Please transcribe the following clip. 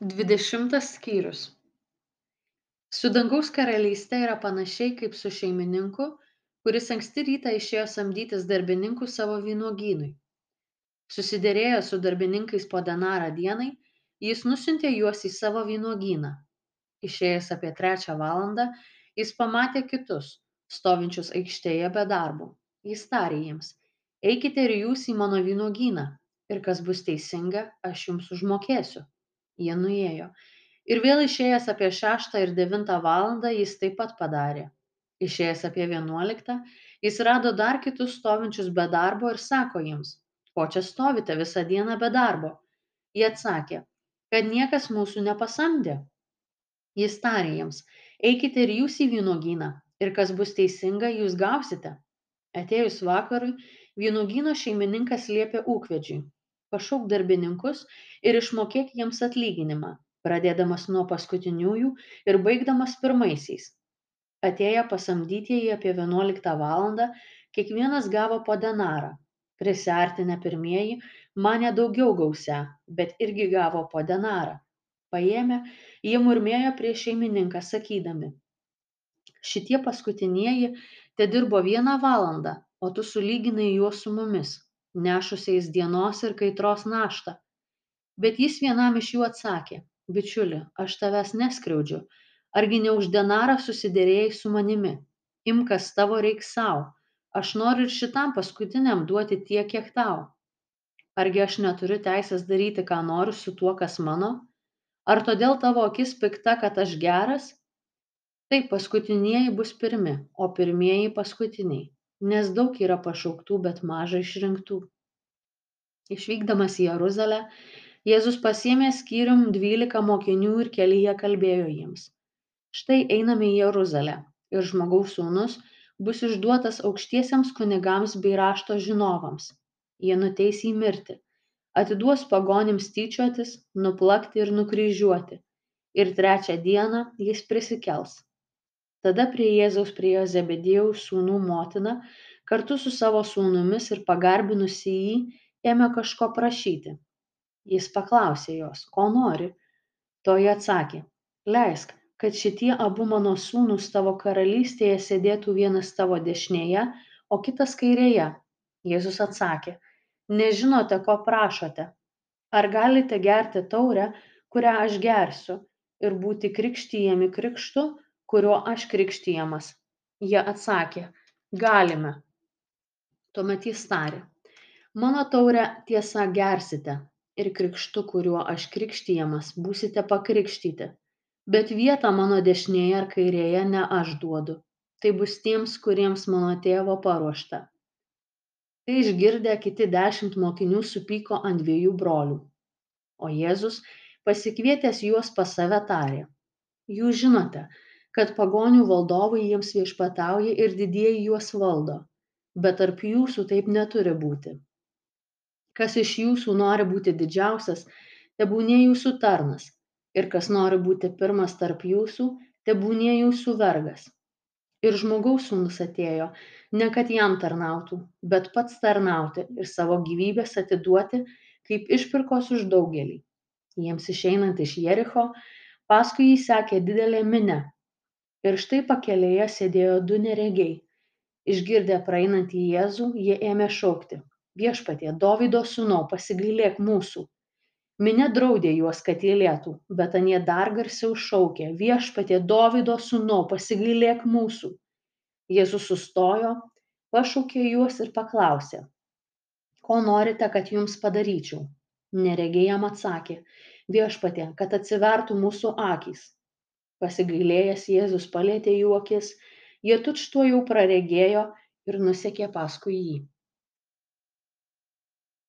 dvidešimtas skyrius. Su dangaus karalyste yra panašiai kaip su šeimininku kuris anksti rytą išėjo samdytis darbininkų savo vynuogynui. Susiderėjęs su darbininkais po denarą dienai jis nusiuntė juos į savo vynuogyną. Išėjęs apie trečią valandą jis pamatė kitus stovinčius aikštėje be darbo. Jis tarė jiems eikite ir jūs į mano vynuogyną. Ir kas bus teisinga aš jums užmokėsiu jie nuėjo. Ir vėl išėjęs apie šeštą ir devintą valandą jis taip pat padarė. Išėjęs apie vienuoliktą jis rado dar kitus stovinčius be darbo ir sako jiems ko čia stovite visą dieną be darbo? Jie atsakė kad niekas mūsų nepasamdė. Jis tarė jiems eikite ir jūs į vynuogyną ir kas bus teisinga jūs gausite. Atėjus vakarui vynuogyno šeimininkas liepė ūkvedžiui pašauk darbininkus ir išmokėk jiems atlyginimą pradėdamas nuo paskutiniųjų ir baigdamas pirmaisiais. Atėję pasamdytieji apie vienuoliktą valandą kiekvienas gavo po denarą. Prisiartinę pirmieji manė daugiau gausią bet irgi gavo po denarą. Paėmę jie murmėjo prieš šeimininką sakydami šitie paskutinieji tedirbo vieną valandą o tu sulyginai juos su mumis nešusiais dienos ir kaitros naštą. Bet jis vienam iš jų atsakė bičiuli aš tavęs neskriaudžiu. Argi ne už denarą susiderėjai su manimi? Imk kas tavo reiks sau. Aš noriu ir šitam paskutiniam duoti tiek kiek tau. Argi aš neturiu teisės daryti ką noriu su tuo kas mano? Ar todėl tavo akis pikta kad aš geras? Taip paskutinieji bus pirmi o pirmieji paskutiniai nes daug yra pašauktų bet maža išrinktų. Išvykdamas į jeruzalę jėzus pasiėmė skyrium dvylika mokinių ir kelyje kalbėjo jiems. Štai einame į jeruzalę ir žmogaus sūnus bus išduotas aukštiesiems kunigams bei rašto žinovams. Jie nuteis jį mirti atiduos pagonims tyčiotis nuplakti ir nukryžiuoti. Ir trečią dieną jis prisikels tada prie jėzaus priėjo zebediejaus sūnų motina kartu su savo sūnumis ir pagarbinusi jį ėmė kažko prašyti. Jis paklausė jos ko nori? Toji atsakė leisk kad šitie abu mano sūnūs tavo karalystėje sėdėtų vienas tavo dešinėje o kitas kairėje. Jėzus atsakė nežinote ko prašote. Ar galite gerti taurę kurią aš gersiu ir būti krikštijami krikštu kuriuo aš krikštijamas. Jie atsakė galime. Tuomet jis tarė mano taurę tiesa gersite ir krikštu kuriuo aš krikštijamas būsite pakrikštyti. Bet vietą mano dešinėje ar kairėje ne aš duodu. Tai bus tiems kuriems mano tėvo paruošta. Tai išgirdę kiti dešimt mokinių supyko ant dviejų brolių. O jėzus pasikvietęs juos pas save tarė jūs žinote kad pagonių valdovai jiems viešpatauja ir didieji juos valdo bet tarp jūsų taip neturi būti. Kas iš jūsų nori būti didžiausias tebūnie jūsų tarnas ir kas nori būti pirmas tarp jūsų tebūnie jūsų vergas. Ir žmogaus sūnus atėjo ne kad jam tarnautų bet pats tarnauti ir savo gyvybės atiduoti kaip išpirkos už daugelį. Jiems išeinant iš jericho paskui jį sekė didelė minia ir štai pakelėje sėdėjo du neregiai. Išgirdę praeinantį jėzų jie ėmė šaukti. Viešpatie dovydo sūnau pasigailėk mūsų. Minia draudė juos kad tylėtų bet anie dar garsiau šaukė viešpatie dovydo sūnau pasigailėk mūsų. Jėzus sustojo pašaukė juos ir paklausė ko norite kad jums padaryčiau? Neregiai jam atsakė viešpatie kad atsivertų mūsų akys pasigailėjęs jėzus palietė jų akis jie tučtuojau praregėjo ir nusekė paskui jį